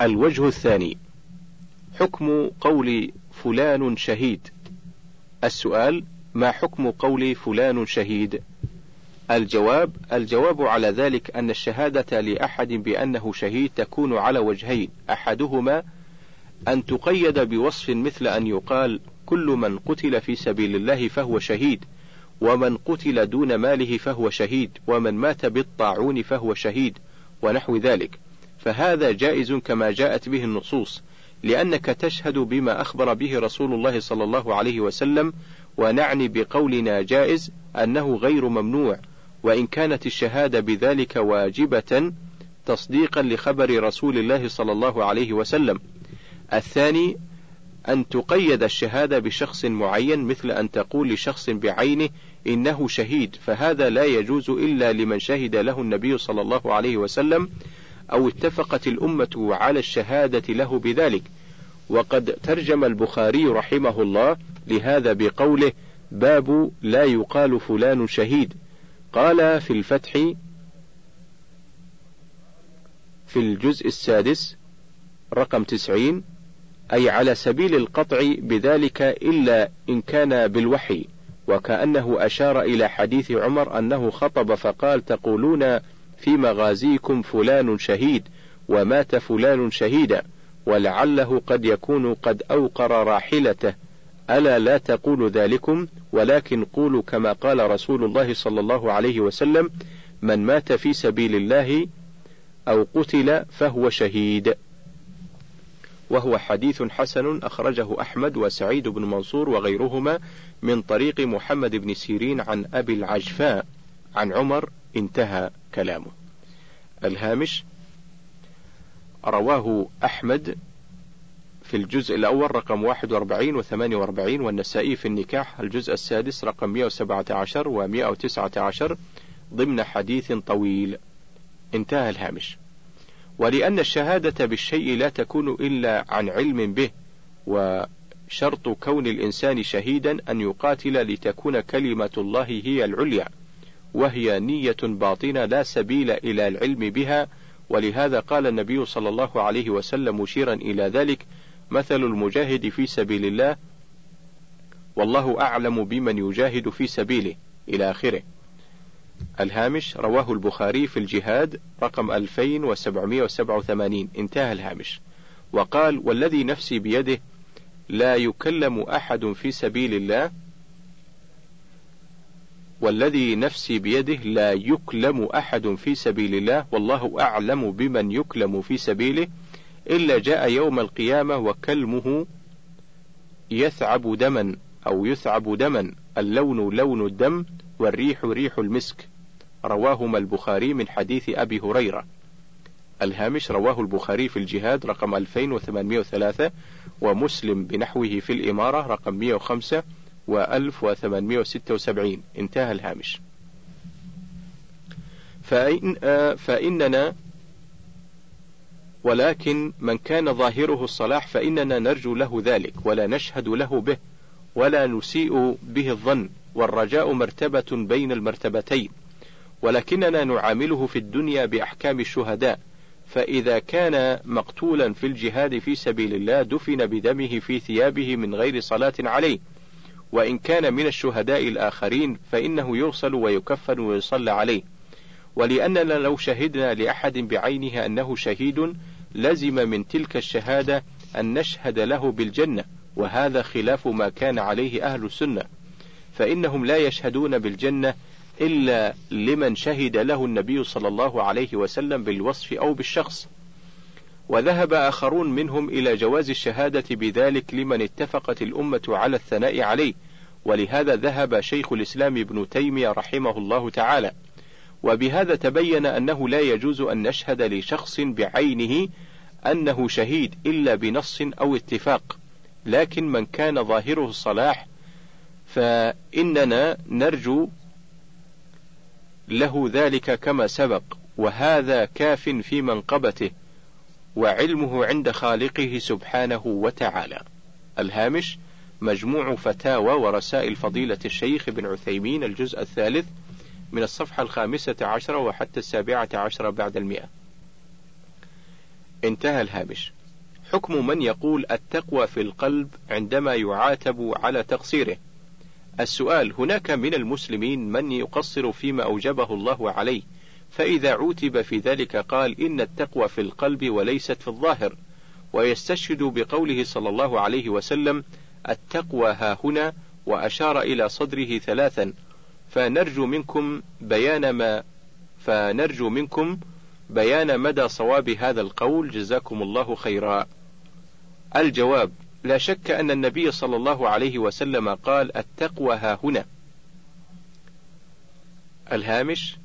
الوجه الثاني. حكم قول فلان شهيد. السؤال ما حكم قول فلان شهيد؟ الجواب الجواب على ذلك أن الشهادة لأحد بأنه شهيد تكون على وجهين. أحدهما أن تقيد بوصف مثل أن يقال كل من قتل في سبيل الله فهو شهيد ومن قتل دون ماله فهو شهيد ومن مات بالطاعون فهو شهيد ونحو ذلك. فهذا جائز كما جاءت به النصوص لأنك تشهد بما أخبر به رسول الله صلى الله عليه وسلم ونعني بقولنا جائز أنه غير ممنوع وإن كانت الشهادة بذلك واجبة تصديقا لخبر رسول الله صلى الله عليه وسلم. الثاني أن تقيد الشهادة بشخص معين مثل أن تقول لشخص بعينه إنه شهيد فهذا لا يجوز إلا لمن شهد له النبي صلى الله عليه وسلم أو اتفقت الأمة على الشهادة له بذلك. وقد ترجم البخاري رحمه الله لهذا بقوله باب لا يقال فلان شهيد قال في الفتح في الجزء السادس رقم تسعين أي على سبيل القطع بذلك إلا إن كان بالوحي. وكأنه أشار إلى حديث عمر أنه خطب فقال تقولون في مغازيكم فلان شهيد ومات فلان شهيدا ولعله قد يكون قد أوقر راحلته. ألا لا تقول ذلكم؟ ولكن قولوا كما قال رسول الله صلى الله عليه وسلم من مات في سبيل الله أو قتل فهو شهيد. وهو حديث حسن أخرجه أحمد وسعيد بن منصور وغيرهما من طريق محمد بن سيرين عن أبي العجفاء عن عمر انتهى كلامه. الهامش رواه أحمد في الجزء الأول رقم 41 و 48 والنسائي في النكاح الجزء السادس رقم 117 و 119 ضمن حديث طويل. انتهى الهامش. ولأن الشهادة بالشيء لا تكون إلا عن علم به وشرط كون الإنسان شهيدا أن يقاتل لتكون كلمة الله هي العليا. وهي نية باطنة لا سبيل إلى العلم بها ولهذا قال النبي صلى الله عليه وسلم مشيرا إلى ذلك مثل المجاهد في سبيل الله والله أعلم بمن يجاهد في سبيله. إلى آخره. الهامش رواه البخاري في الجهاد رقم 2787 انتهى الهامش. وقال والذي نفسي بيده لا يكلم أحد في سبيل الله والذي نفسي بيده لا يكلم أحد في سبيل الله والله أعلم بمن يكلم في سبيله إلا جاء يوم القيامة وكلمه يثعب دما أو يثعب دما اللون لون الدم والريح ريح المسك. رواهما البخاري من حديث أبي هريرة. الهامش رواه البخاري في الجهاد رقم 2803 ومسلم بنحوه في الإمارة رقم 105 و 1876 انتهى الهامش. فإن فإننا ولكن من كان ظاهره الصلاح فإننا نرجو له ذلك ولا نشهد له به ولا نسيء به الظن والرجاء مرتبة بين المرتبتين. ولكننا نعامله في الدنيا بأحكام الشهداء فإذا كان مقتولا في الجهاد في سبيل الله دفن بدمه في ثيابه من غير صلاة عليه. وإن كان من الشهداء الآخرين فإنه يغسل ويكفن ويصلى عليه. ولأننا لو شهدنا لأحد بعينه أنه شهيد لزم من تلك الشهادة أن نشهد له بالجنة وهذا خلاف ما كان عليه أهل السنة. فإنهم لا يشهدون بالجنة إلا لمن شهد له النبي صلى الله عليه وسلم بالوصف أو بالشخص. وذهب آخرون منهم إلى جواز الشهادة بذلك لمن اتفقت الأمة على الثناء عليه ولهذا ذهب شيخ الإسلام ابن تيمية رحمه الله تعالى. وبهذا تبين أنه لا يجوز أن نشهد لشخص بعينه أنه شهيد إلا بنص أو اتفاق لكن من كان ظاهره الصلاح فإننا نرجو له ذلك كما سبق وهذا كاف في منقبته. وعلمه عند خالقه سبحانه وتعالى. الهامش مجموع فتاوى ورسائل فضيلة الشيخ ابن عثيمين الجزء الثالث من الصفحة الخامسة عشرة وحتى السابعة عشرة بعد المئة. انتهى الهامش. حكم من يقول التقوى في القلب عندما يعاتب على تقصيره. السؤال هناك من المسلمين من يقصر فيما أوجبه الله عليه فإذا عوتب في ذلك قال إن التقوى في القلب وليست في الظاهر ويستشهد بقوله صلى الله عليه وسلم التقوى ها هنا وأشار إلى صدره ثلاثا فنرجو منكم بيان ما فنرجو منكم بيان مدى صواب هذا القول جزاكم الله خيرا. الجواب: لا شك أن النبي صلى الله عليه وسلم قال: التقوى ها هنا. الهامش: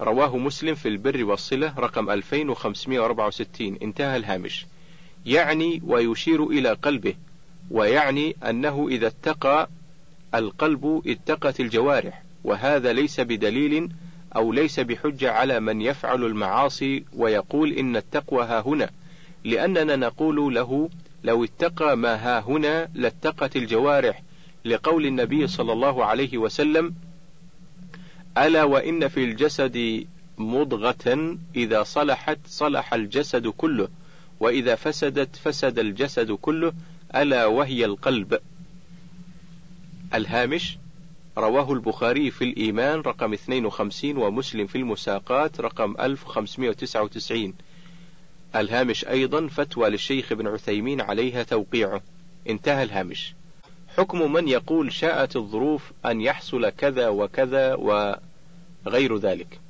رواه مسلم في البر والصلة رقم 2564 انتهى الهامش. يعني ويشير إلى قلبه، ويعني أنه إذا اتقى القلب اتقت الجوارح، وهذا ليس بدليل أو ليس بحجة على من يفعل المعاصي ويقول إن التقوى ها هنا، لأننا نقول له لو اتقى ما ها هنا لاتقت الجوارح، لقول النبي صلى الله عليه وسلم: ألا وإن في الجسد مضغة إذا صلحت صلح الجسد كله، وإذا فسدت فسد الجسد كله، ألا وهي القلب. الهامش رواه البخاري في الإيمان رقم 52 ومسلم في المساقات رقم 1599 الهامش أيضا فتوى للشيخ ابن عثيمين عليها توقيعه. انتهى الهامش. حكم من يقول شاءت الظروف أن يحصل كذا وكذا وغير ذلك.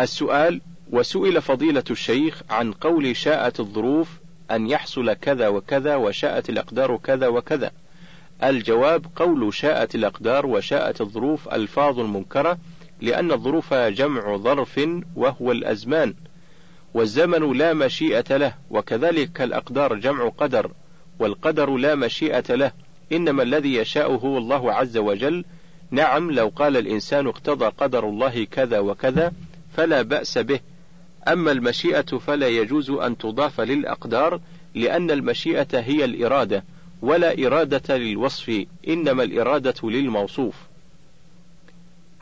السؤال وسئل فضيلة الشيخ عن قول شاءت الظروف أن يحصل كذا وكذا وشاءت الأقدار كذا وكذا. الجواب قول شاءت الأقدار وشاءت الظروف ألفاظ منكرة لأن الظروف جمع ظرف وهو الأزمان والزمن لا مشيئة له وكذلك الأقدار جمع قدر. والقدر لا مشيئة له. إنما الذي يشاء هو الله عز وجل. نعم لو قال الإنسان اقتضى قدر الله كذا وكذا فلا بأس به. أما المشيئة فلا يجوز أن تضاف للأقدار لأن المشيئة هي الإرادة ولا إرادة للوصف إنما الإرادة للموصوف.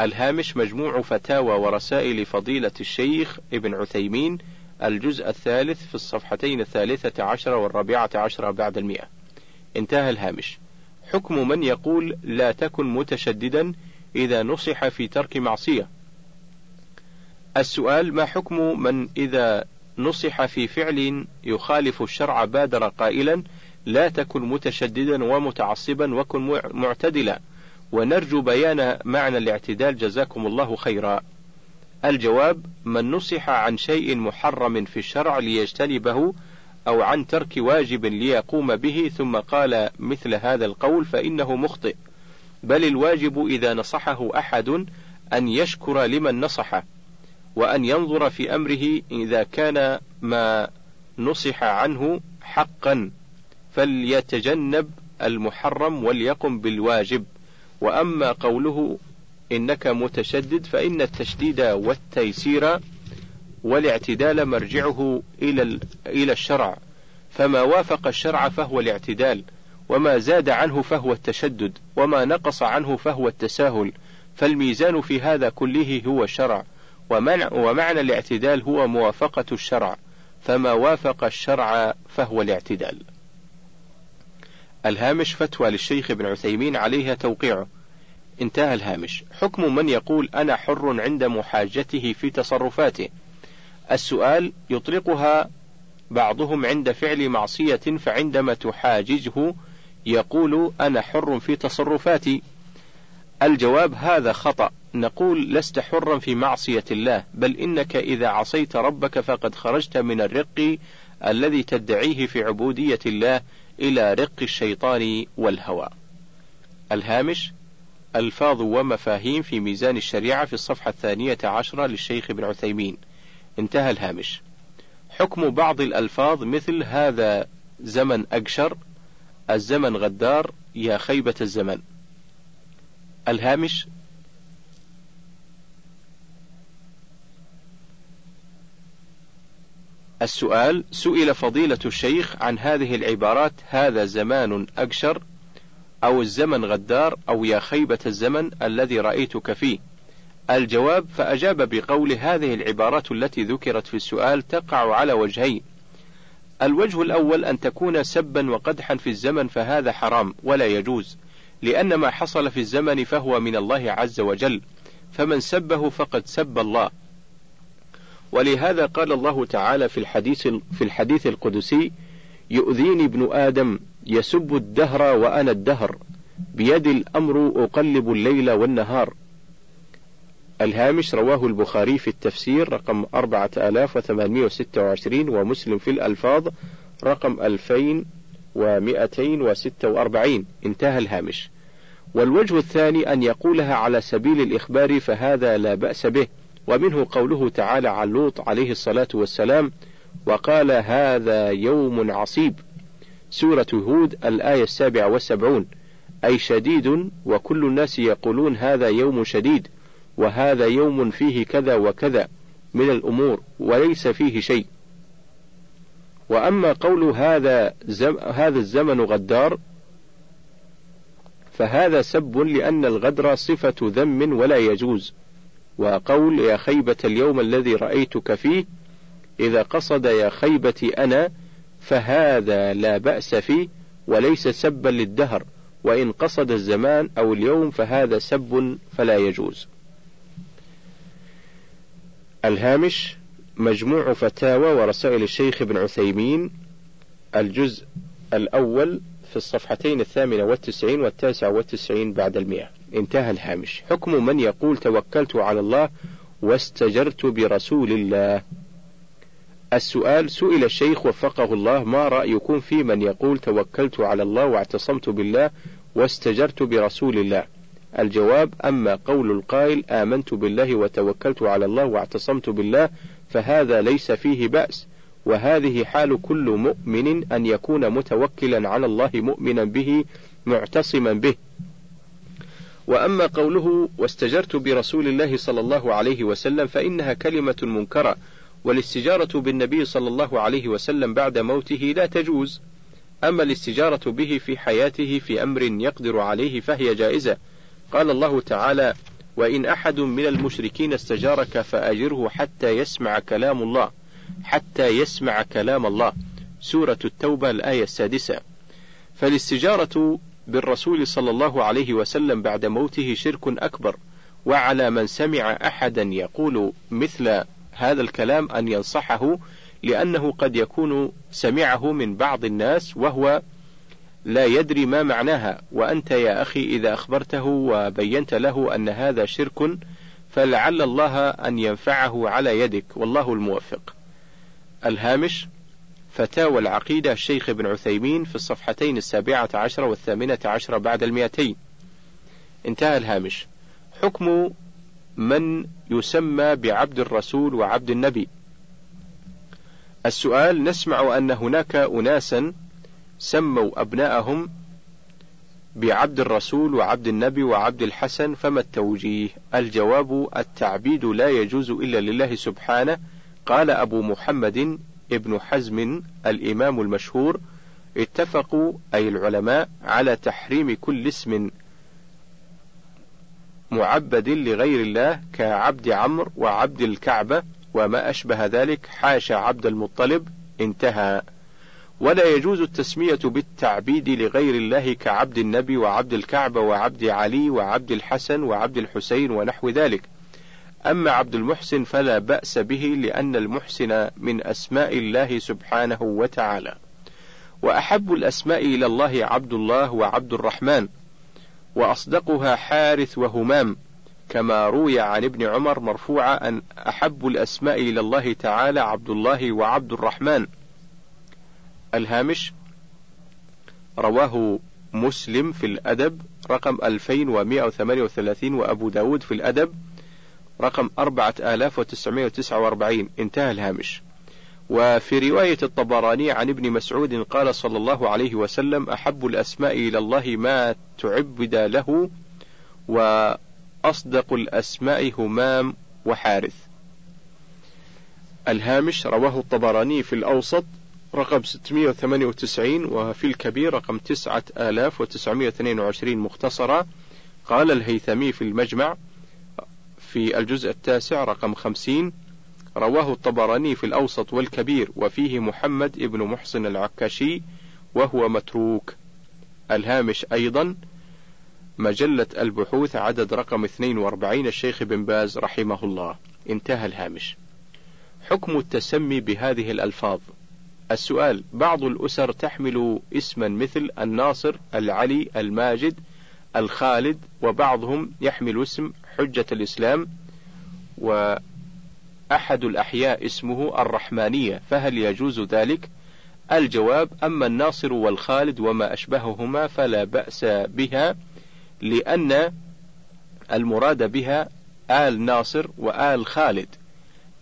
الهامش مجموع فتاوى ورسائل فضيلة الشيخ ابن عثيمين الجزء الثالث في الصفحتين الثالثة عشر والرابعة عشر بعد المئة. انتهى الهامش. حكم من يقول لا تكن متشددا إذا نصح في ترك معصية. السؤال ما حكم من إذا نصح في فعل يخالف الشرع بادر قائلا لا تكن متشددا ومتعصبا وكن معتدلا ونرجو بيان معنى الاعتدال جزاكم الله خيرا الجواب من نصح عن شيء محرم في الشرع ليجتنبه أو عن ترك واجب ليقوم به ثم قال مثل هذا القول فإنه مخطئ. بل الواجب إذا نصحه أحد أن يشكر لمن نصحه وأن ينظر في أمره إذا كان ما نصح عنه حقا فليتجنب المحرم وليقم بالواجب. وأما قوله إنك متشدد فإن التشديد والتيسير والاعتدال مرجعه إلى إلى الشرع. فما وافق الشرع فهو الاعتدال وما زاد عنه فهو التشدد وما نقص عنه فهو التساهل. فالميزان في هذا كله هو الشرع ومعنى الاعتدال هو موافقة الشرع. فما وافق الشرع فهو الاعتدال. الهامش فتوى للشيخ ابن عثيمين عليها توقيعه انتهى الهامش. حكم من يقول أنا حر عند محاجته في تصرفاته. السؤال يطلقها بعضهم عند فعل معصية فعندما تحاججه يقول أنا حر في تصرفاتي. الجواب هذا خطأ. نقول لست حرا في معصية الله بل إنك إذا عصيت ربك فقد خرجت من الرق الذي تدعيه في عبودية الله إلى رق الشيطان والهوى. الهامش ألفاظ ومفاهيم في ميزان الشريعة في الصفحة الثانية عشرة للشيخ ابن عثيمين. انتهى الهامش. حكم بعض الألفاظ مثل هذا زمن أقشر، الزمن غدار، يا خيبة الزمن. الهامش السؤال سئل فضيلة الشيخ عن هذه العبارات هذا زمان أقشر أو الزمن غدار أو يا خيبة الزمن الذي رأيتك فيه. الجواب فأجاب بقول هذه العبارات التي ذكرت في السؤال تقع على وجهين. الوجه الأول أن تكون سبا وقدحا في الزمن فهذا حرام ولا يجوز لأن ما حصل في الزمن فهو من الله عز وجل. فمن سبه فقد سب الله. ولهذا قال الله تعالى في الحديث في الحديث القدسي يؤذيني ابن آدم يسب الدهر وأنا الدهر بيد الأمر أقلب الليل والنهار. الهامش رواه البخاري في التفسير رقم 4826 ومسلم في الألفاظ رقم 2246 انتهى الهامش. والوجه الثاني أن يقولها على سبيل الإخبار فهذا لا بأس به ومنه قوله تعالى عن لوط عليه الصلاة والسلام وقال هذا يوم عصيب. سورة هود الآية السابعة والسبعون أي شديد وكل الناس يقولون هذا يوم شديد وهذا يوم فيه كذا وكذا من الأمور وليس فيه شيء. وأما قول هذا زم هذا الزمن غدار فهذا سب لأن الغدر صفة ذم ولا يجوز. وقول يا خيبة اليوم الذي رأيتك فيه إذا قصد يا خيبتي أنا فهذا لا بأس فيه وليس سبا للدهر وإن قصد الزمان أو اليوم فهذا سب فلا يجوز. الهامش مجموع فتاوى ورسائل الشيخ ابن عثيمين الجزء الأول في الصفحتين الثامنة والتسعين والتاسعة والتسعين بعد المئة. انتهى الهامش. حكم من يقول توكلت على الله واستجرت برسول الله. السؤال سئل الشيخ وفقه الله ما رأيكم في من يقول توكلت على الله واعتصمت بالله واستجرت برسول الله؟ الجواب أما قول القائل آمنت بالله وتوكلت على الله واعتصمت بالله فهذا ليس فيه بأس وهذه حال كل مؤمن أن يكون متوكلا على الله مؤمنا به معتصما به. وأما قوله واستجرت برسول الله صلى الله عليه وسلم فإنها كلمة منكرة والاستجارة بالنبي صلى الله عليه وسلم بعد موته لا تجوز. أما الاستجارة به في حياته في أمر يقدر عليه فهي جائزة. قال الله تعالى وإن أحد من المشركين استجارك فأجره حتى يسمع كلام الله. حتى يسمع كلام الله. سورة التوبة الآية السادسة. فالاستجارة بالرسول صلى الله عليه وسلم بعد موته شرك أكبر. وعلى من سمع أحدا يقول مثل هذا الكلام أن ينصحه لأنه قد يكون سمعه من بعض الناس وهو لا يدري ما معناها. وأنت يا أخي إذا أخبرته وبينت له أن هذا شرك فلعل الله أن ينفعه على يدك. والله الموفق. الهامش فتاوى العقيدة الشيخ ابن عثيمين في الصفحتين السابعة عشر والثامنة عشر بعد المئتين. انتهى الهامش. حكم من يسمى بعبد الرسول وعبد النبي. السؤال نسمع أن هناك أناسا سموا أبناءهم بعبد الرسول وعبد النبي وعبد الحسن فما التوجيه؟ الجواب التعبيد لا يجوز إلا لله سبحانه قال أبو محمد ابن حزم الإمام المشهور اتفقوا أي العلماء على تحريم كل اسم معبد لغير الله كعبد عمرو وعبد الكعبة وما أشبه ذلك حاشا عبد المطلب انتهى. ولا يجوز التسمية بالتعبيد لغير الله كعبد النبي وعبد الكعبة وعبد علي وعبد الحسن وعبد الحسين ونحو ذلك. أما عبد المحسن فلا بأس به لأن المحسن من أسماء الله سبحانه وتعالى. وأحب الأسماء إلى الله عبد الله وعبد الرحمن. وأصدقها حارث وهمام كما روي عن ابن عمر مرفوعا أن أحب الأسماء إلى الله تعالى عبد الله وعبد الرحمن. الهامش رواه مسلم في الأدب رقم 2138 وأبو داود في الأدب رقم 4949 انتهى الهامش. وفي رواية الطبراني عن ابن مسعود قال صلى الله عليه وسلم أحب الأسماء إلى الله ما تعبد له وأصدق الأسماء همام وحارث. الهامش رواه الطبراني في الأوسط رقم 698 وفي الكبير رقم 9922 مختصرة. قال الهيثمي في المجمع في الجزء التاسع رقم خمسين رواه الطبراني في الأوسط والكبير وفيه محمد ابن محسن العكاشي وهو متروك. الهامش أيضا مجلة البحوث عدد رقم 42 الشيخ بن باز رحمه الله. انتهى الهامش. حكم التسمي بهذه الألفاظ. السؤال بعض الأسر تحمل اسما مثل الناصر العلي الماجد الخالد وبعضهم يحمل اسم حجة الإسلام وأحد الأحياء اسمه الرحمانية فهل يجوز ذلك؟ الجواب أما الناصر والخالد وما أشبههما فلا بأس بها لأن المراد بها آل ناصر وآل خالد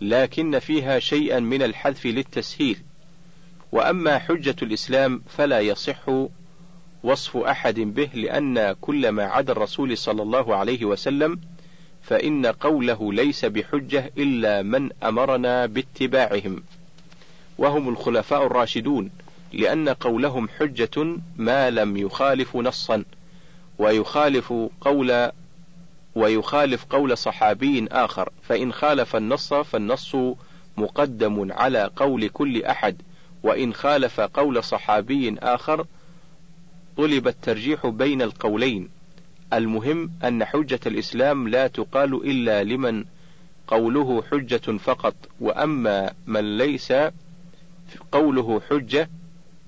لكن فيها شيئا من الحذف للتسهيل وأما حجة الإسلام فلا يصح وصف أحد به لأن كل ما عدا الرسول صلى الله عليه وسلم فإن قوله ليس بحجة إلا من أمرنا باتباعهم. وهم الخلفاء الراشدون لأن قولهم حجة ما لم يخالف نصا ويخالف قول ويخالف قول صحابي آخر. فإن خالف النص فالنص مقدم على قول كل أحد وإن خالف قول صحابي آخر طلب الترجيح بين القولين. المهم أن حجة الإسلام لا تقال إلا لمن قوله حجة فقط وأما من ليس قوله حجة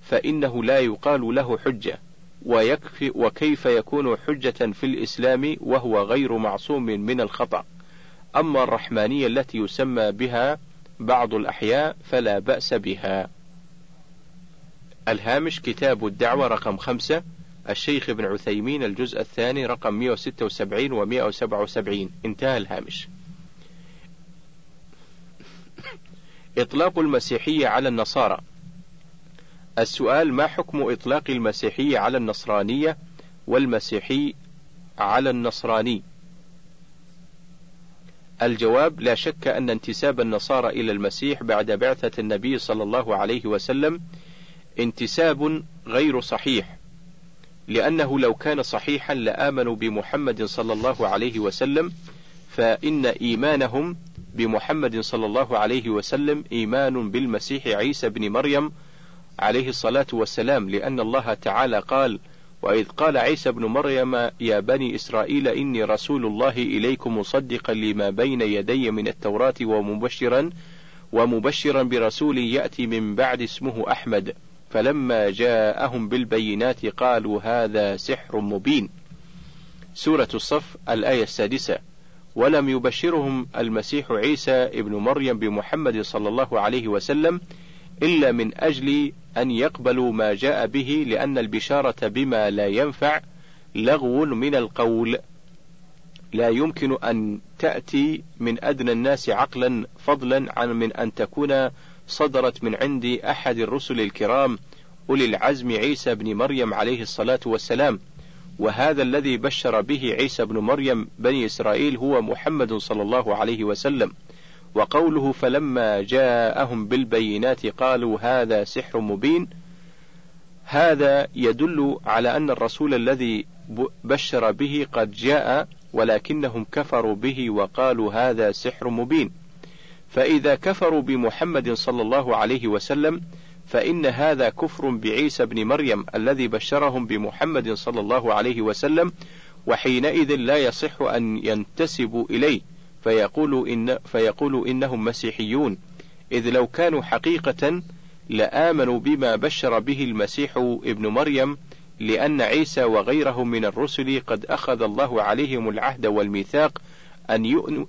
فإنه لا يقال له حجة ويكفي وكيف يكون حجة في الإسلام وهو غير معصوم من الخطأ. أما الرحمانية التي يسمى بها بعض الأحياء فلا بأس بها. الهامش كتاب الدعوة رقم خمسة. الشيخ ابن عثيمين الجزء الثاني رقم 176 و 177 انتهى الهامش. إطلاق المسيحية على النصارى. السؤال ما حكم إطلاق المسيحية على النصرانية والمسيحي على النصراني؟ الجواب لا شك أن انتساب النصارى إلى المسيح بعد بعثة النبي صلى الله عليه وسلم انتساب غير صحيح. لأنه لو كان صحيحا لآمنوا بمحمد صلى الله عليه وسلم فإن إيمانهم بمحمد صلى الله عليه وسلم إيمان بالمسيح عيسى بن مريم عليه الصلاة والسلام لأن الله تعالى قال وإذ قال عيسى بن مريم يا بني إسرائيل إني رسول الله إليكم مصدقا لما بين يدي من التوراة ومبشرا ومبشرا برسول يأتي من بعد اسمه أحمد فلما جاءهم بالبينات قالوا هذا سحر مبين. سورة الصف الآية السادسة. ولم يبشرهم المسيح عيسى ابن مريم بمحمد صلى الله عليه وسلم إلا من أجل أن يقبلوا ما جاء به لأن البشارة بما لا ينفع لغو من القول. لا يمكن أن تأتي من أدنى الناس عقلا فضلا عن من أن تكون صدرت من عند أحد الرسل الكرام أولي العزم عيسى بن مريم عليه الصلاة والسلام وهذا الذي بشر به عيسى بن مريم بني إسرائيل هو محمد صلى الله عليه وسلم. وقوله فلما جاءهم بالبينات قالوا هذا سحر مبين هذا يدل على أن الرسول الذي بشر به قد جاء ولكنهم كفروا به وقالوا هذا سحر مبين. فإذا كفروا بمحمد صلى الله عليه وسلم فإن هذا كفر بعيسى بن مريم الذي بشرهم بمحمد صلى الله عليه وسلم وحينئذ لا يصح أن ينتسبوا إليه فيقول إن فيقول إنهم مسيحيون. إذ لو كانوا حقيقة لآمنوا بما بشر به المسيح ابن مريم لأن عيسى وغيره من الرسل قد أخذ الله عليهم العهد والميثاق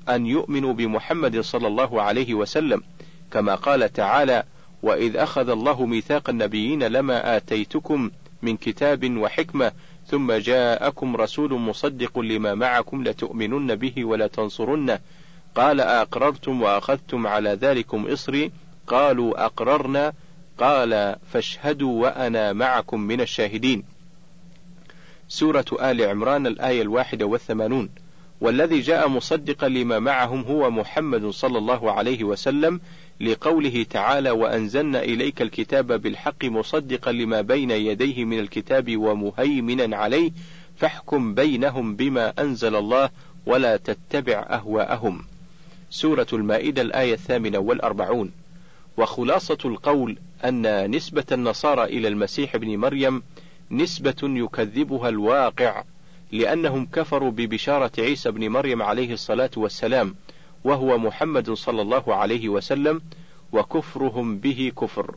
أن يؤمنوا بمحمد صلى الله عليه وسلم كما قال تعالى وإذ أخذ الله ميثاق النبيين لما آتيتكم من كتاب وحكمة ثم جاءكم رسول مصدق لما معكم لتؤمنن به ولتنصرنه قال أقررتم وأخذتم على ذلكم إصري؟ قالوا أقررنا. قال فاشهدوا وأنا معكم من الشاهدين. سورة آل عمران الآية الواحدة والثمانون. والذي جاء مصدقا لما معهم هو محمد صلى الله عليه وسلم لقوله تعالى وأنزلنا إليك الكتاب بالحق مصدقا لما بين يديه من الكتاب ومهيمنا عليه فاحكم بينهم بما أنزل الله ولا تتبع أهواءهم. سورة المائدة الآية الثامنة والأربعون. وخلاصة القول أن نسبة النصارى إلى المسيح ابن مريم نسبة يكذبها الواقع. لأنهم كفروا ببشارة عيسى ابن مريم عليه الصلاة والسلام وهو محمد صلى الله عليه وسلم وكفرهم به كفر.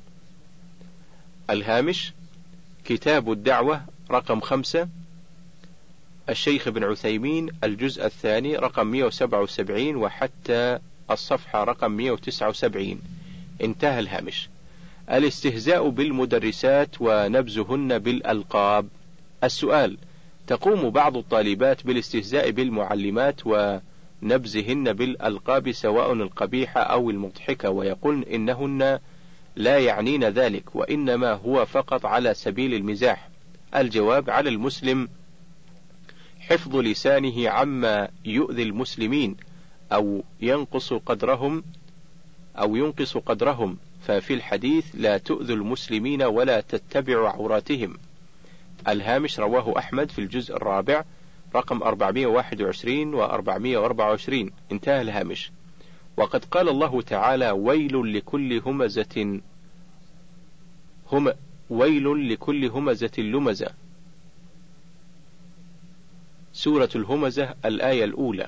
الهامش كتاب الدعوة رقم خمسة. الشيخ ابن عثيمين الجزء الثاني رقم 177 وحتى الصفحة رقم 179 انتهى الهامش. الاستهزاء بالمدرسات ونبزهن بالألقاب. السؤال تقوم بعض الطالبات بالاستهزاء بالمعلمات ونبزهن بالألقاب سواء القبيحة أو المضحكة ويقولن إنهن لا يعنين ذلك وإنما هو فقط على سبيل المزاح. الجواب على المسلم حفظ لسانه عما يؤذي المسلمين أو ينقص قدرهم أو ينقص قدرهم. ففي الحديث لا تؤذوا المسلمين ولا تتبعوا عوراتهم. الهامش رواه أحمد في الجزء الرابع رقم 421 و 424 انتهى الهامش. وقد قال الله تعالى ويل لكل همزة هم ويل لكل همزة لمزة. سورة الهمزة الآية الأولى.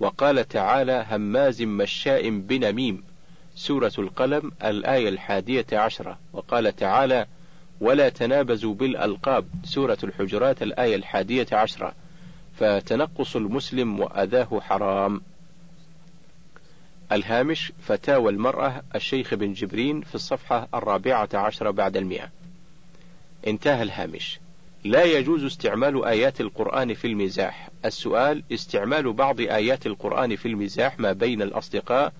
وقال تعالى هماز مشاء بنميم. سورة القلم الآية الحادية عشرة. وقال تعالى ولا تنابزوا بالألقاب. سورة الحجرات الآية الحادية عشرة. فتنقص المسلم وأذاه حرام. الهامش فتاوى المرأة الشيخ بن جبرين في الصفحة الرابعة عشرة بعد المئة. انتهى الهامش. لا يجوز استعمال آيات القرآن في المزاح. السؤال استعمال بعض آيات القرآن في المزاح ما بين الأصدقاء؟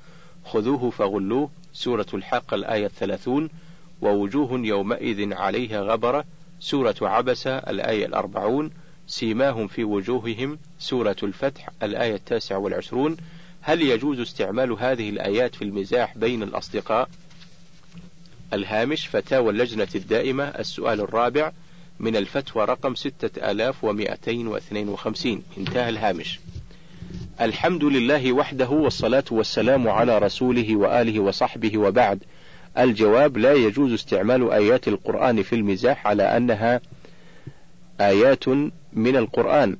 خذوه فغلوه. سورة الحق الآية الثلاثون. ووجوه يومئذ عليها غبرة سورة عبسة الآية الأربعون سيماهم في وجوههم سورة الفتح الآية التاسعة والعشرون. هل يجوز استعمال هذه الآيات في المزاح بين الأصدقاء؟ الهامش فتاوى اللجنة الدائمة السؤال الرابع من الفتوى رقم ستة آلاف ومائتين واثنين وخمسين. انتهى الهامش. الحمد لله وحده والصلاة والسلام على رسوله وآله وصحبه وبعد. الجواب لا يجوز استعمال آيات القرآن في المزاح على أنها آيات من القرآن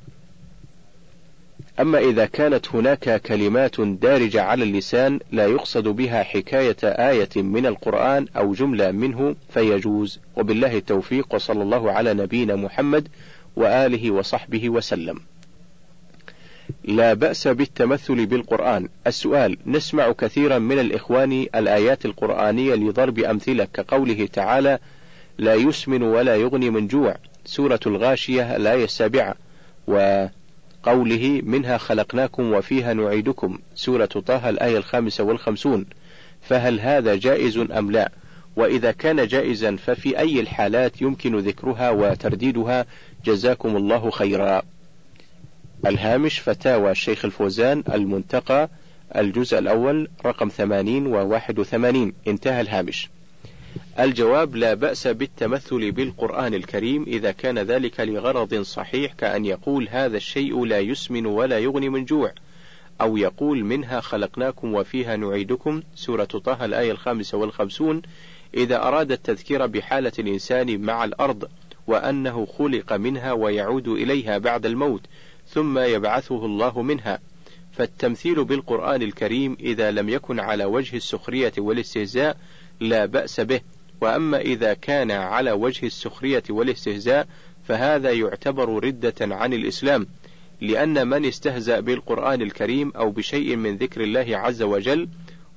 أما إذا كانت هناك كلمات دارجة على اللسان لا يقصد بها حكاية آية من القرآن أو جملة منه فيجوز وبالله التوفيق وصلى الله على نبينا محمد وآله وصحبه وسلم. لا بأس بالتمثل بالقرآن. السؤال: نسمع كثيرا من الإخوان الآيات القرآنية لضرب أمثلة كقوله تعالى: لا يسمن ولا يغني من جوع. سورة الغاشية الآية السابعة. و قوله منها خلقناكم وفيها نعيدكم سورة طه الآية الخامسة والخمسون فهل هذا جائز أم لا وإذا كان جائزا ففي أي الحالات يمكن ذكرها وترديدها جزاكم الله خيرا الهامش فتاوى الشيخ الفوزان المنتقى الجزء الأول رقم ثمانين وواحد وثمانين. انتهى الهامش. الجواب لا بأس بالتمثل بالقرآن الكريم إذا كان ذلك لغرض صحيح كأن يقول هذا الشيء لا يسمن ولا يغني من جوع أو يقول منها خلقناكم وفيها نعيدكم. سورة طه الآية الخامسة والخمسون. إذا أراد التذكير بحالة الإنسان مع الأرض وأنه خلق منها ويعود إليها بعد الموت ثم يبعثه الله منها. فالتمثيل بالقرآن الكريم إذا لم يكن على وجه السخرية والاستهزاء لا بأس به. وأما إذا كان على وجه السخرية والاستهزاء فهذا يعتبر ردة عن الإسلام، لأن من استهزأ بالقرآن الكريم أو بشيء من ذكر الله عز وجل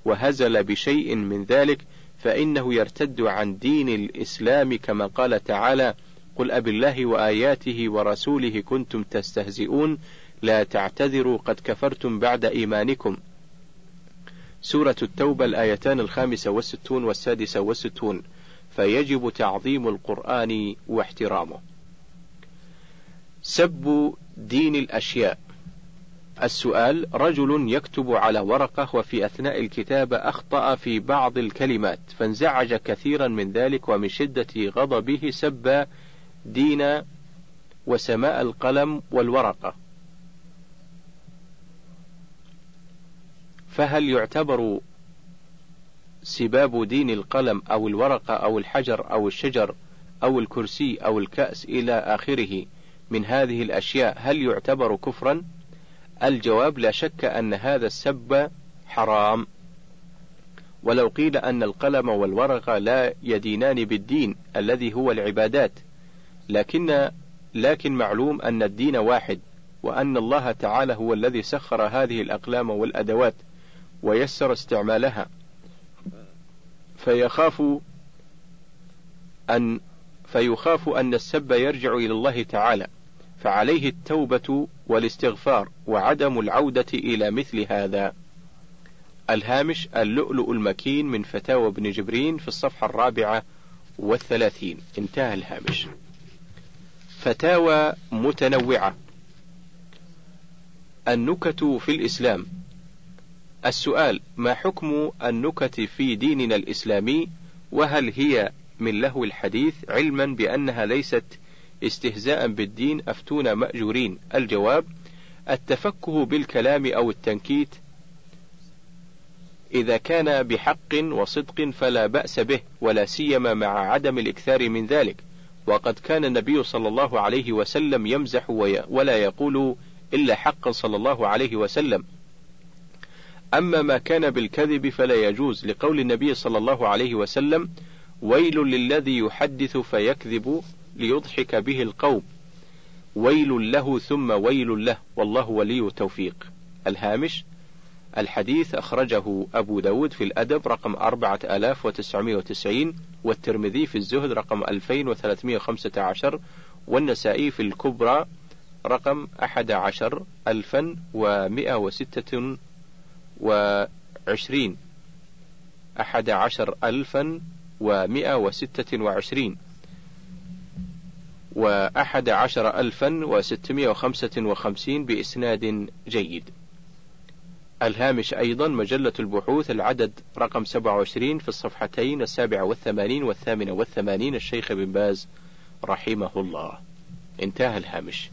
وهزل بشيء من ذلك فإنه يرتد عن دين الإسلام كما قال تعالى: قل أب الله وآياته ورسوله كنتم تستهزئون لا تعتذروا قد كفرتم بعد إيمانكم سورة التوبة الآيتان الخامسة والستون والسادسة والستون فيجب تعظيم القرآن واحترامه. سب دين الأشياء السؤال رجل يكتب على ورقة وفي أثناء الكتابة أخطأ في بعض الكلمات فانزعج كثيرا من ذلك ومن شدة غضبه سب دين وسماء القلم والورقة فهل يعتبر سباب دين القلم أو الورقة أو الحجر أو الشجر أو الكرسي أو الكأس إلى آخره من هذه الأشياء هل يعتبر كفرا؟ الجواب لا شك أن هذا السب حرام ولو قيل أن القلم والورقة لا يدينان بالدين الذي هو العبادات لكن لكن معلوم أن الدين واحد وأن الله تعالى هو الذي سخر هذه الأقلام والأدوات ويسر استعمالها فيخاف أن فيخاف أن السب يرجع إلى الله تعالى فعليه التوبة والاستغفار وعدم العودة إلى مثل هذا. الهامش اللؤلؤ المكين من فتاوى ابن جبرين في الصفحة الرابعة والثلاثين انتهى الهامش. فتاوى متنوعة. النكت في الإسلام. السؤال ما حكم النكت في ديننا الإسلامي؟ وهل هي من لهو الحديث علما بأنها ليست استهزاء بالدين أفتون مأجورين؟ الجواب التفكه بالكلام أو التنكيت. إذا كان بحق وصدق فلا بأس به ولا سيما مع عدم الإكثار من ذلك. وقد كان النبي صلى الله عليه وسلم يمزح ولا يقول إلا حقا صلى الله عليه وسلم. أما ما كان بالكذب فلا يجوز لقول النبي صلى الله عليه وسلم ويل للذي يحدث فيكذب ليضحك به القوم. ويل له ثم ويل له والله ولي التوفيق. الهامش الحديث أخرجه أبو داود في الأدب رقم 4990 والترمذي في الزهد رقم 2315 والنسائي في الكبرى رقم 11126 وعشرين. أحد عشر ألفا ومئة وستة وعشرين. وأحد عشر ألفا وستمائة وخمسة وخمسين بإسناد جيد. الهامش أيضا مجلة البحوث العدد رقم 27 في الصفحتين السابعة والثمانين والثامنة والثمانين الشيخ بن باز رحمه الله. انتهى الهامش.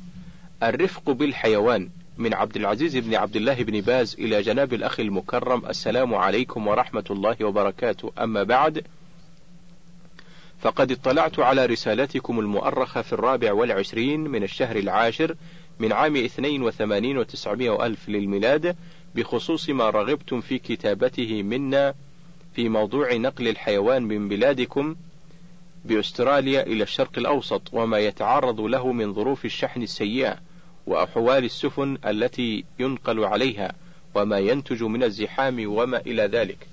الرفق بالحيوان من عبد العزيز بن عبد الله بن باز إلى جناب الأخ المكرم. السلام عليكم ورحمة الله وبركاته. أما بعد فقد اطلعت على رسالتكم المؤرخة في الرابع والعشرين من الشهر العاشر من عام اثنين وثمانين وتسعمائة ألف للميلاد. بخصوص ما رغبتم في كتابته منا في موضوع نقل الحيوان من بلادكم بأستراليا إلى الشرق الأوسط وما يتعرض له من ظروف الشحن السيئة وأحوال السفن التي ينقل عليها وما ينتج من الزحام وما إلى ذلك.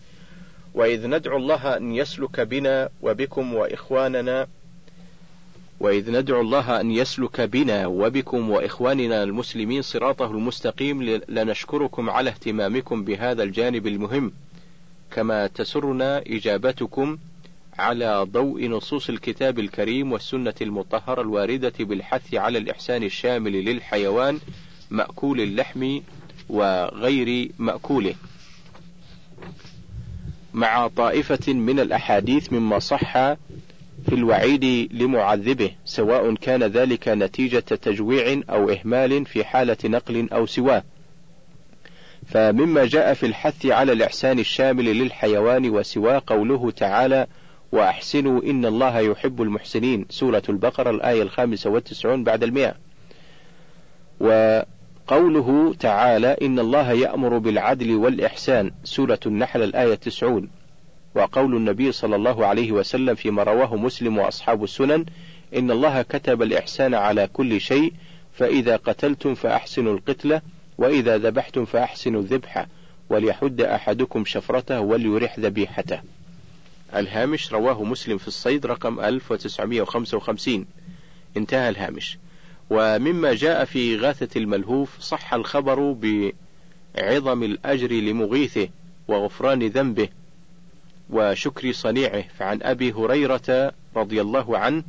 وإذ ندعو الله أن يسلك بنا وبكم وإخواننا وإذ ندعو الله أن يسلك بنا وبكم وإخواننا المسلمين صراطه المستقيم لنشكركم على اهتمامكم بهذا الجانب المهم كما تسرنا إجابتكم على ضوء نصوص الكتاب الكريم والسنة المطهرة الواردة بالحث على الإحسان الشامل للحيوان مأكول اللحم وغير مأكوله. مع طائفة من الأحاديث مما صح في الوعيد لمعذبه سواء كان ذلك نتيجة تجويع أو إهمال في حالة نقل أو سواه. فمما جاء في الحث على الإحسان الشامل للحيوان وسواه قوله تعالى: وأحسنوا إن الله يحب المحسنين سورة البقرة الآية الخامسة والتسعون بعد المئة. وقوله تعالى إن الله يأمر بالعدل والإحسان سورة النحل الآية التسعون. وقول النبي صلى الله عليه وسلم فيما رواه مسلم وأصحاب السنن إن الله كتب الإحسان على كل شيء فإذا قتلتم فأحسنوا القتلة وإذا ذبحتم فأحسنوا الذبحة وليحد أحدكم شفرته وليرح ذبيحته. الهامش رواه مسلم في الصيد رقم 1955 انتهى الهامش. ومما جاء في غاثة الملهوف صح الخبر بعظم الأجر لمغيثه وغفران ذنبه وشكر صنيعه فعن أبي هريرة رضي الله عنه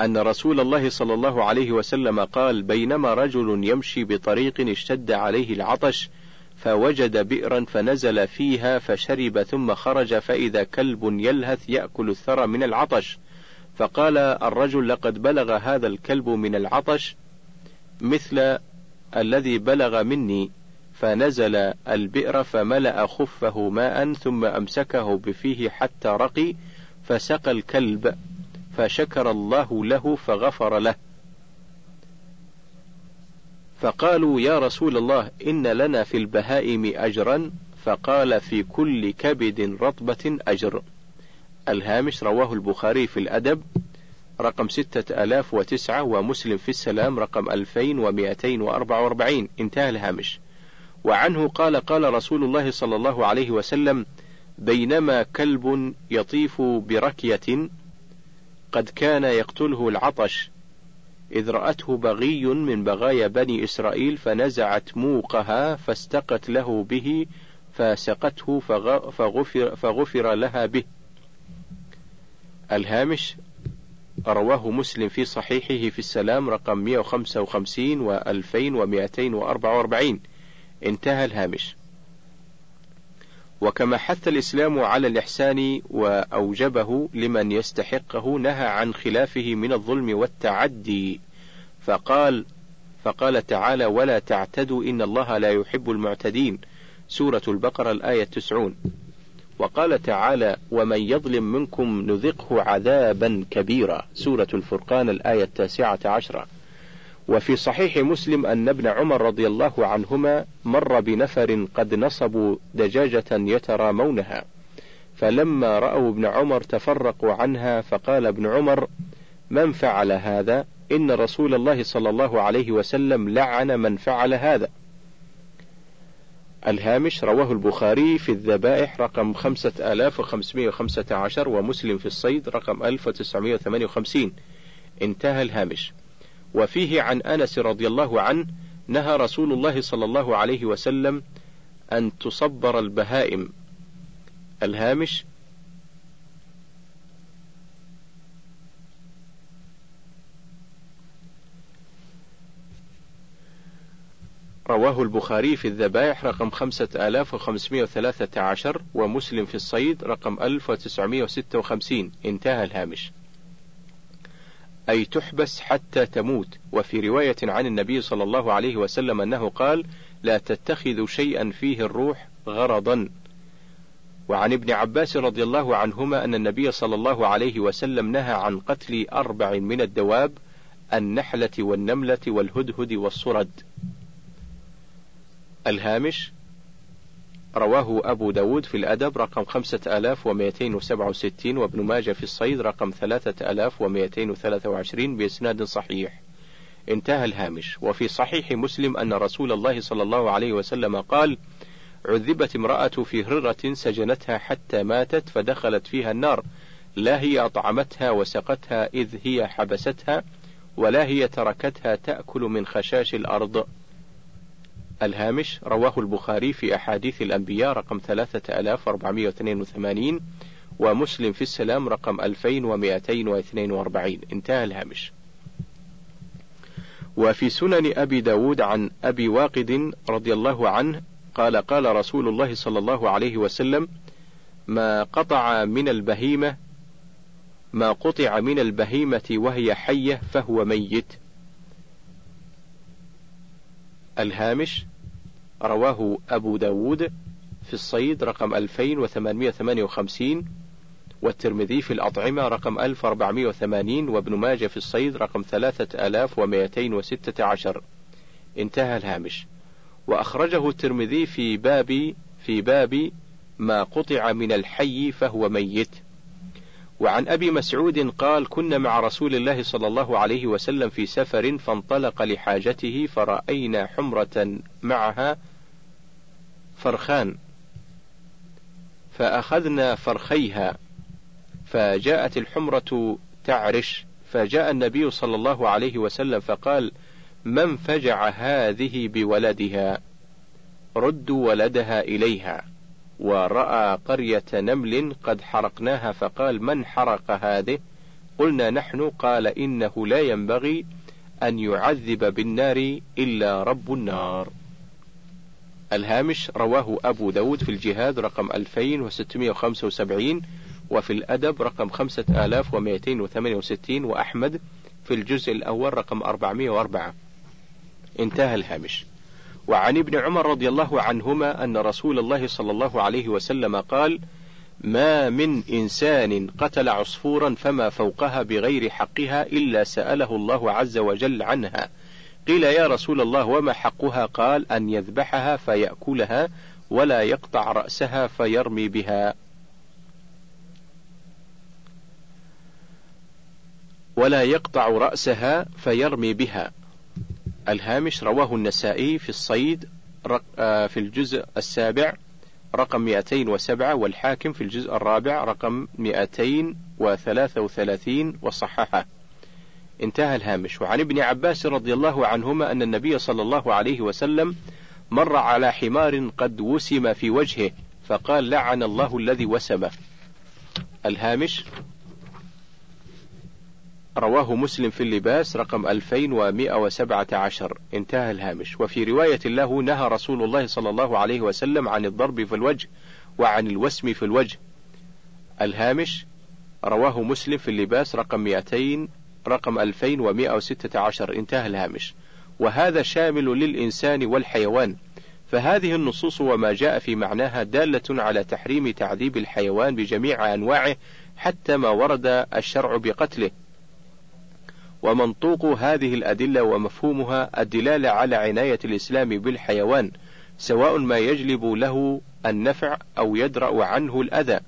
أن رسول الله صلى الله عليه وسلم قال بينما رجل يمشي بطريق اشتد عليه العطش فوجد بئرا فنزل فيها فشرب ثم خرج فإذا كلب يلهث يأكل الثرى من العطش. فقال الرجل لقد بلغ هذا الكلب من العطش مثل الذي بلغ مني. فنزل البئر فملأ خفه ماء ثم أمسكه بفيه حتى رقي فسقى الكلب فشكر الله له فغفر له. فقالوا يا رسول الله إن لنا في البهائم أجرا. فقال في كل كبد رطبة أجر. الهامش رواه البخاري في الأدب. رقم ستة آلاف وتسعة ومسلم في السلام رقم ألفين ومئتين وأربعة وأربعين. انتهى الهامش. وعنه قال قال رسول الله صلى الله عليه وسلم بينما كلب يطيف بركية قد كان يقتله العطش إذ رأته بغي من بغايا بني إسرائيل فنزعت موقها فاستقت له به فسقته فغفر, فغفر لها به. الهامش رواه مسلم في صحيحه في السلام رقم 155 و 2244 انتهى الهامش. وكما حث الإسلام على الإحسان وأوجبه لمن يستحقه نهى عن خلافه من الظلم والتعدي فقال فقال تعالى ولا تعتدوا إن الله لا يحب المعتدين. سورة البقرة الآية 90 وقال تعالى ومن يظلم منكم نذقه عذابا كبيرا. سورة الفرقان الآية التاسعة عشرة. وفي صحيح مسلم أن ابن عمر رضي الله عنهما مر بنفر قد نصبوا دجاجة يترامونها فلما رأوا ابن عمر تفرقوا عنها فقال ابن عمر من فعل هذا؟ إن رسول الله صلى الله عليه وسلم لعن من فعل هذا. الهامش رواه البخاري في الذبائح رقم خمسة آلاف وخمسمائة وخمسة عشر ومسلم في الصيد رقم ألف وتسعمائة وثمانية وخمسين. انتهى الهامش. وفيه عن أنس رضي الله عنه نهى رسول الله صلى الله عليه وسلم أن تصبر البهائم. الهامش؟ رواه البخاري في الذبائح رقم خمسة آلاف وخمسمائة وثلاثة عشر ومسلم في الصيد رقم ألف وتسعمائة وستة وخمسين. انتهى الهامش. أي تحبس حتى تموت. وفي رواية عن النبي صلى الله عليه وسلم أنه قال لا تتخذوا شيئا فيه الروح غرضا. وعن ابن عباس رضي الله عنهما أن النبي صلى الله عليه وسلم نهى عن قتل أربع من الدواب النحلة والنملة والهدهد والصرد. الهامش رواه أبو داود في الأدب رقم خمسة آلاف ومائتين وسبعة وستين وابن ماجة في الصيد رقم ثلاثة آلاف ومائتين وثلاثة وعشرين بإسناد صحيح. انتهى الهامش. وفي صحيح مسلم أن رسول الله صلى الله عليه وسلم قال عذبت امرأة في هرة سجنتها حتى ماتت فدخلت فيها النار. لا هي أطعمتها وسقتها إذ هي حبستها ولا هي تركتها تأكل من خشاش الأرض. الهامش رواه البخاري في أحاديث الأنبياء رقم 3482 ومسلم في السلام رقم 2242 انتهى الهامش. وفي سنن أبي داود عن أبي واقد رضي الله عنه قال قال رسول الله صلى الله عليه وسلم ما قطع من البهيمة ما قطع من البهيمة وهي حية فهو ميت. الهامش رواه أبو داود في الصيد رقم 2858 والترمذي في الأطعمة رقم 1480 وابن ماجه في الصيد رقم 3216 انتهى الهامش. وأخرجه الترمذي في باب في باب ما قطع من الحي فهو ميت. وعن أبي مسعود قال كنا مع رسول الله صلى الله عليه وسلم في سفر فانطلق لحاجته فرأينا حمرة معها فرخان فأخذنا فرخيها فجاءت الحمرة تعرش فجاء النبي صلى الله عليه وسلم فقال من فجع هذه بولدها؟ ردوا ولدها إليها. ورأى قرية نمل قد حرقناها فقال من حرق هذه؟ قلنا نحن. قال إنه لا ينبغي أن يعذب بالنار إلا رب النار. الهامش رواه أبو داود في الجهاد رقم 2675 وفي الأدب رقم 5268 وأحمد في الجزء الأول رقم 404 انتهى الهامش. وعن ابن عمر رضي الله عنهما أن رسول الله صلى الله عليه وسلم قال: ما من إنسان قتل عصفورا فما فوقها بغير حقها إلا سأله الله عز وجل عنها. قيل يا رسول الله وما حقها؟ قال: أن يذبحها فيأكلها ولا يقطع رأسها فيرمي بها. ولا يقطع رأسها فيرمي بها. الهامش رواه النسائي في الصيد آه، في الجزء السابع رقم 207 والحاكم في الجزء الرابع رقم 233 وصححه. انتهى الهامش وعن ابن عباس رضي الله عنهما أن النبي صلى الله عليه وسلم مر على حمار قد وسم في وجهه فقال لعن الله الذي وسمه. الهامش رواه مسلم في اللباس رقم 2117 انتهى الهامش. وفي رواية له نهى رسول الله صلى الله عليه وسلم عن الضرب في الوجه وعن الوسم في الوجه. الهامش رواه مسلم في اللباس رقم 200 رقم 2116 انتهى الهامش. وهذا شامل للإنسان والحيوان. فهذه النصوص وما جاء في معناها دالة على تحريم تعذيب الحيوان بجميع أنواعه حتى ما ورد الشرع بقتله. ومنطوق هذه الأدلة ومفهومها الدلالة على عناية الإسلام بالحيوان سواء ما يجلب له النفع أو يدرأ عنه الأذى.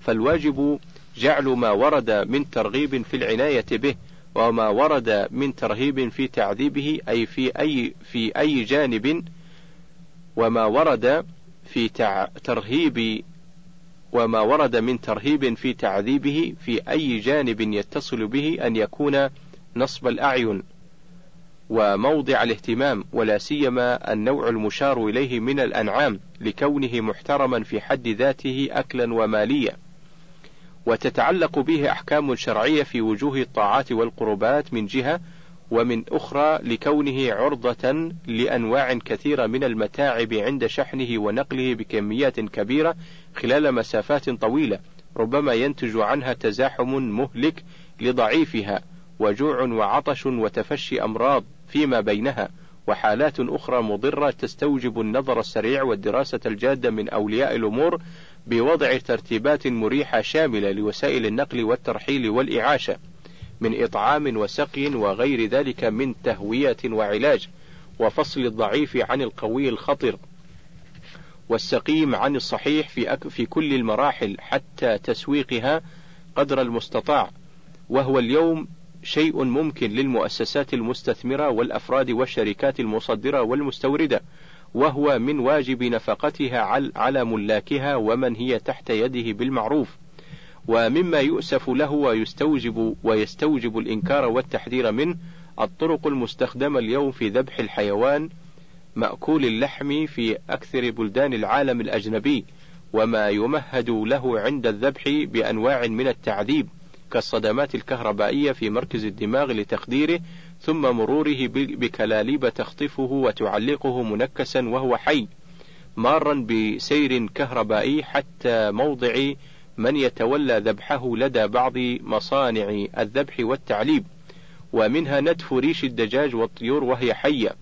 فالواجب جعل ما ورد من ترغيب في العناية به وما ورد من ترهيب في تعذيبه أي في أي في أي جانب وما ورد في ترهيب وما ورد من ترهيب في تعذيبه في أي جانب يتصل به أن يكون نصب الأعين وموضع الاهتمام ولا سيما النوع المشار إليه من الأنعام لكونه محترما في حد ذاته أكلا وماليا. وتتعلق به أحكام شرعية في وجوه الطاعات والقربات من جهة ومن أخرى لكونه عرضة لأنواع كثيرة من المتاعب عند شحنه ونقله بكميات كبيرة خلال مسافات طويلة ربما ينتج عنها تزاحم مهلك لضعيفها. وجوع وعطش وتفشي أمراض فيما بينها وحالات أخرى مضرة تستوجب النظر السريع والدراسة الجادة من أولياء الأمور بوضع ترتيبات مريحة شاملة لوسائل النقل والترحيل والإعاشة من إطعام وسقي وغير ذلك من تهوية وعلاج وفصل الضعيف عن القوي الخطر والسقيم عن الصحيح في, أك في كل المراحل حتى تسويقها قدر المستطاع وهو اليوم شيء ممكن للمؤسسات المستثمرة والأفراد والشركات المصدرة والمستوردة، وهو من واجب نفقتها على ملاكها ومن هي تحت يده بالمعروف. ومما يؤسف له ويستوجب ويستوجب الإنكار والتحذير منه الطرق المستخدمة اليوم في ذبح الحيوان مأكول اللحم في أكثر بلدان العالم الأجنبي، وما يمهد له عند الذبح بأنواع من التعذيب كالصدمات الكهربائية في مركز الدماغ لتخديره ثم مروره بكلاليب تخطفه وتعلقه منكسا وهو حي مارا بسير كهربائي حتى موضع من يتولى ذبحه لدى بعض مصانع الذبح والتعليب ومنها نتف ريش الدجاج والطيور وهي حية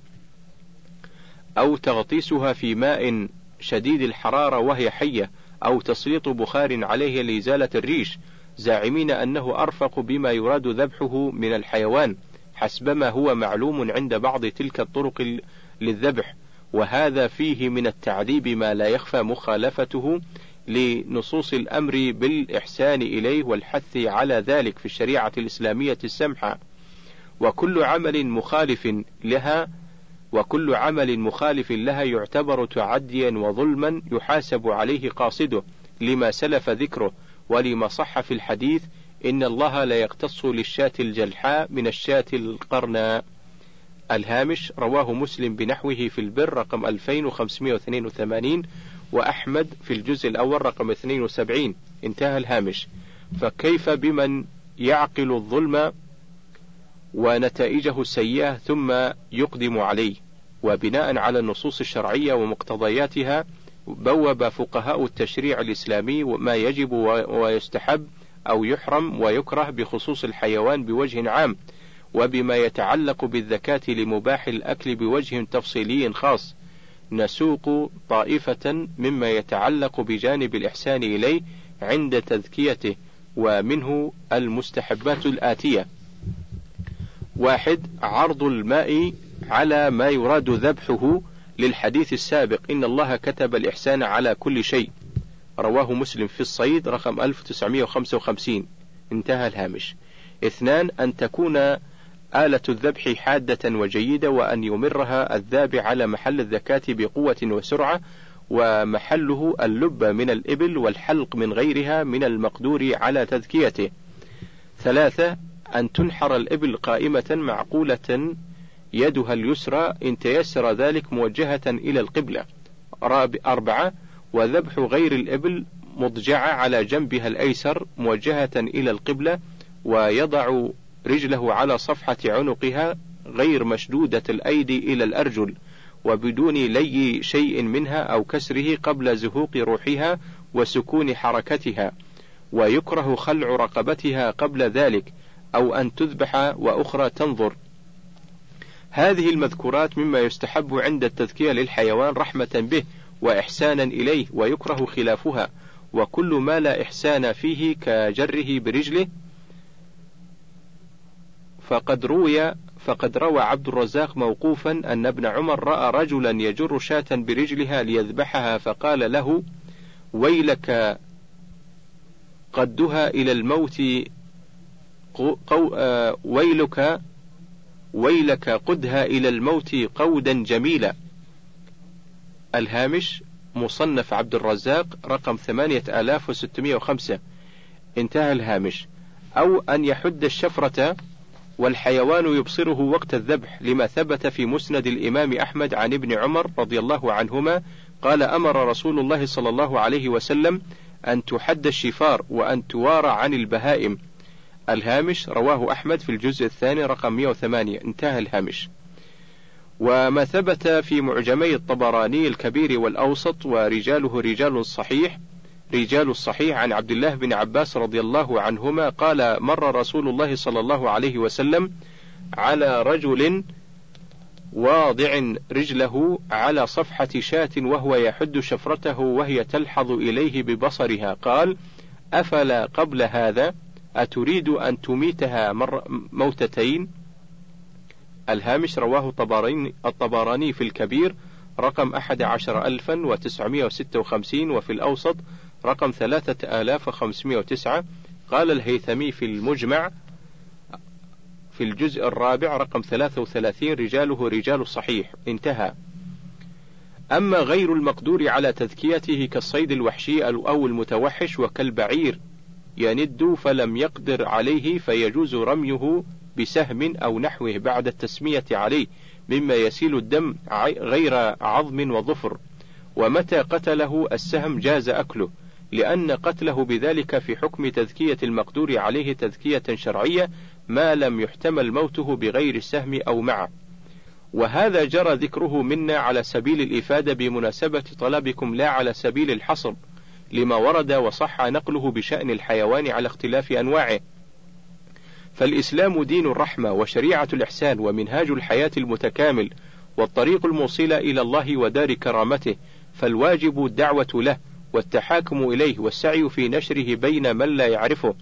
أو تغطيسها في ماء شديد الحرارة وهي حية أو تسليط بخار عليه لإزالة الريش. زاعمين أنه أرفق بما يراد ذبحه من الحيوان حسبما هو معلوم عند بعض تلك الطرق للذبح وهذا فيه من التعذيب ما لا يخفى مخالفته لنصوص الأمر بالإحسان إليه والحث على ذلك في الشريعة الإسلامية السمحة. وكل عمل مخالف لها وكل عمل مخالف لها يعتبر تعديا وظلما يحاسب عليه قاصده لما سلف ذكره. ولما صح في الحديث إن الله لا يقتص للشاة الجلحاء من الشاة القرناء. الهامش رواه مسلم بنحوه في البر رقم 2582 وأحمد في الجزء الأول رقم 72 انتهى الهامش. فكيف بمن يعقل الظلم ونتائجه السيئة ثم يقدم عليه؟ وبناء على النصوص الشرعية ومقتضياتها بوب فقهاء التشريع الإسلامي ما يجب ويستحب أو يحرم ويكره بخصوص الحيوان بوجه عام وبما يتعلق بالذكاة لمباح الأكل بوجه تفصيلي خاص. نسوق طائفة مما يتعلق بجانب الإحسان إليه عند تذكيته ومنه المستحبات الآتية. واحد عرض الماء على ما يراد ذبحه للحديث السابق إن الله كتب الإحسان على كل شيء. رواه مسلم في الصيد رقم 1955 انتهى الهامش. اثنان أن تكون آلة الذبح حادة وجيدة وأن يمرها الذابح على محل الذكاة بقوة وسرعة ومحله اللب من الإبل والحلق من غيرها من المقدور على تذكيته. ثلاثة أن تنحر الإبل قائمة معقولة يدها اليسرى إن تيسر ذلك موجهة إلى القبلة. أربعة وذبح غير الإبل مضجعة على جنبها الأيسر موجهة إلى القبلة ويضع رجله على صفحة عنقها غير مشدودة الأيدي إلى الأرجل وبدون لي شيء منها أو كسره قبل زهوق روحها وسكون حركتها ويكره خلع رقبتها قبل ذلك أو أن تذبح وأخرى تنظر هذه المذكورات مما يستحب عند التذكية للحيوان رحمة به وإحسانا إليه ويكره خلافها وكل ما لا إحسان فيه كجره برجله. فقد روي فقد روى عبد الرزاق موقوفا أن ابن عمر رأى رجلا يجر شاة برجلها ليذبحها فقال له ويلك قدها إلى الموت قو آه ويلك ويلك قدها إلى الموت قودا جميلا. الهامش مصنف عبد الرزاق رقم ثمانية آلاف وستمائة وخمسة. انتهى الهامش. أو أن يحد الشفرة والحيوان يبصره وقت الذبح لما ثبت في مسند الإمام أحمد عن ابن عمر رضي الله عنهما قال أمر رسول الله صلى الله عليه وسلم أن تحد الشفار وأن توارى عن البهائم. الهامش رواه أحمد في الجزء الثاني رقم 108 انتهى الهامش. وما ثبت في معجمي الطبراني الكبير والأوسط ورجاله رجال صحيح رجال الصحيح عن عبد الله بن عباس رضي الله عنهما قال مر رسول الله صلى الله عليه وسلم على رجل واضع رجله على صفحة شاة وهو يحد شفرته وهي تلحظ إليه ببصرها. قال أفلا قبل هذا؟ أتريد أن تميتها مر موتتين؟ الهامش رواه الطبراني, الطبراني في الكبير رقم أحد عشر ألفا وتسعمائة وستة وخمسين وفي الأوسط رقم ثلاثة آلاف وخمسمائة وتسعة. قال الهيثمي في المجمع في الجزء الرابع رقم ثلاثة وثلاثين رجاله رجال الصحيح. انتهى. أما غير المقدور على تذكيته كالصيد الوحشي أو المتوحش وكالبعير يند فلم يقدر عليه فيجوز رميه بسهم أو نحوه بعد التسمية عليه مما يسيل الدم غير عظم وظفر. ومتى قتله السهم جاز أكله لأن قتله بذلك في حكم تذكية المقدور عليه تذكية شرعية ما لم يحتمل موته بغير السهم أو معه. وهذا جرى ذكره منا على سبيل الإفادة بمناسبة طلبكم لا على سبيل الحصر. لما ورد وصح نقله بشأن الحيوان على اختلاف أنواعه. فالإسلام دين الرحمة وشريعة الإحسان ومنهاج الحياة المتكامل والطريق الموصل إلى الله ودار كرامته فالواجب الدعوة له والتحاكم إليه والسعي في نشره بين من لا يعرفه.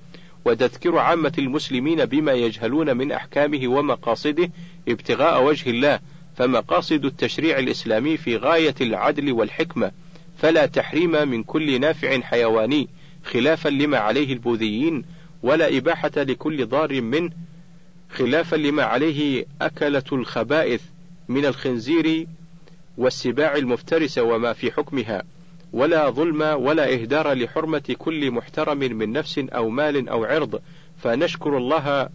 وتذكير عامة المسلمين بما يجهلون من أحكامه ومقاصده ابتغاء وجه الله فمقاصد التشريع الإسلامي في غاية العدل والحكمة. فلا تحريم من كل نافع حيواني خلافا لما عليه البوذيين ولا إباحة لكل ضار منه خلافا لما عليه أكلة الخبائث من الخنزير والسباع المفترسة وما في حكمها ولا ظلم ولا إهدار لحرمة كل محترم من نفس أو مال أو عرض فنشكر الله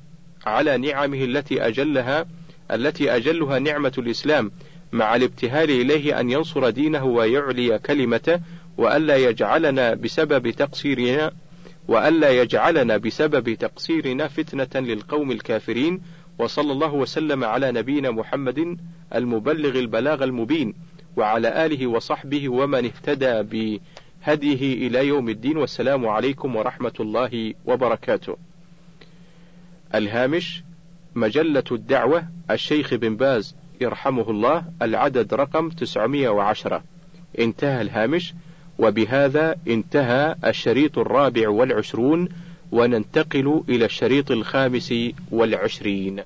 على نعمه التي أجلها التي أجلها نعمة الإسلام مع الابتهال إليه أن ينصر دينه ويعلي كلمته وألا يجعلنا بسبب تقصيرنا وألا يجعلنا بسبب تقصيرنا فتنة للقوم الكافرين وصلى الله وسلم على نبينا محمد المبلغ البلاغ المبين وعلى آله وصحبه ومن اهتدى بهديه إلى يوم الدين والسلام عليكم ورحمة الله وبركاته. الهامش مجلة الدعوة الشيخ بن باز يرحمه الله العدد رقم 910 انتهى الهامش وبهذا انتهى الشريط الرابع والعشرون وننتقل إلى الشريط الخامس والعشرين.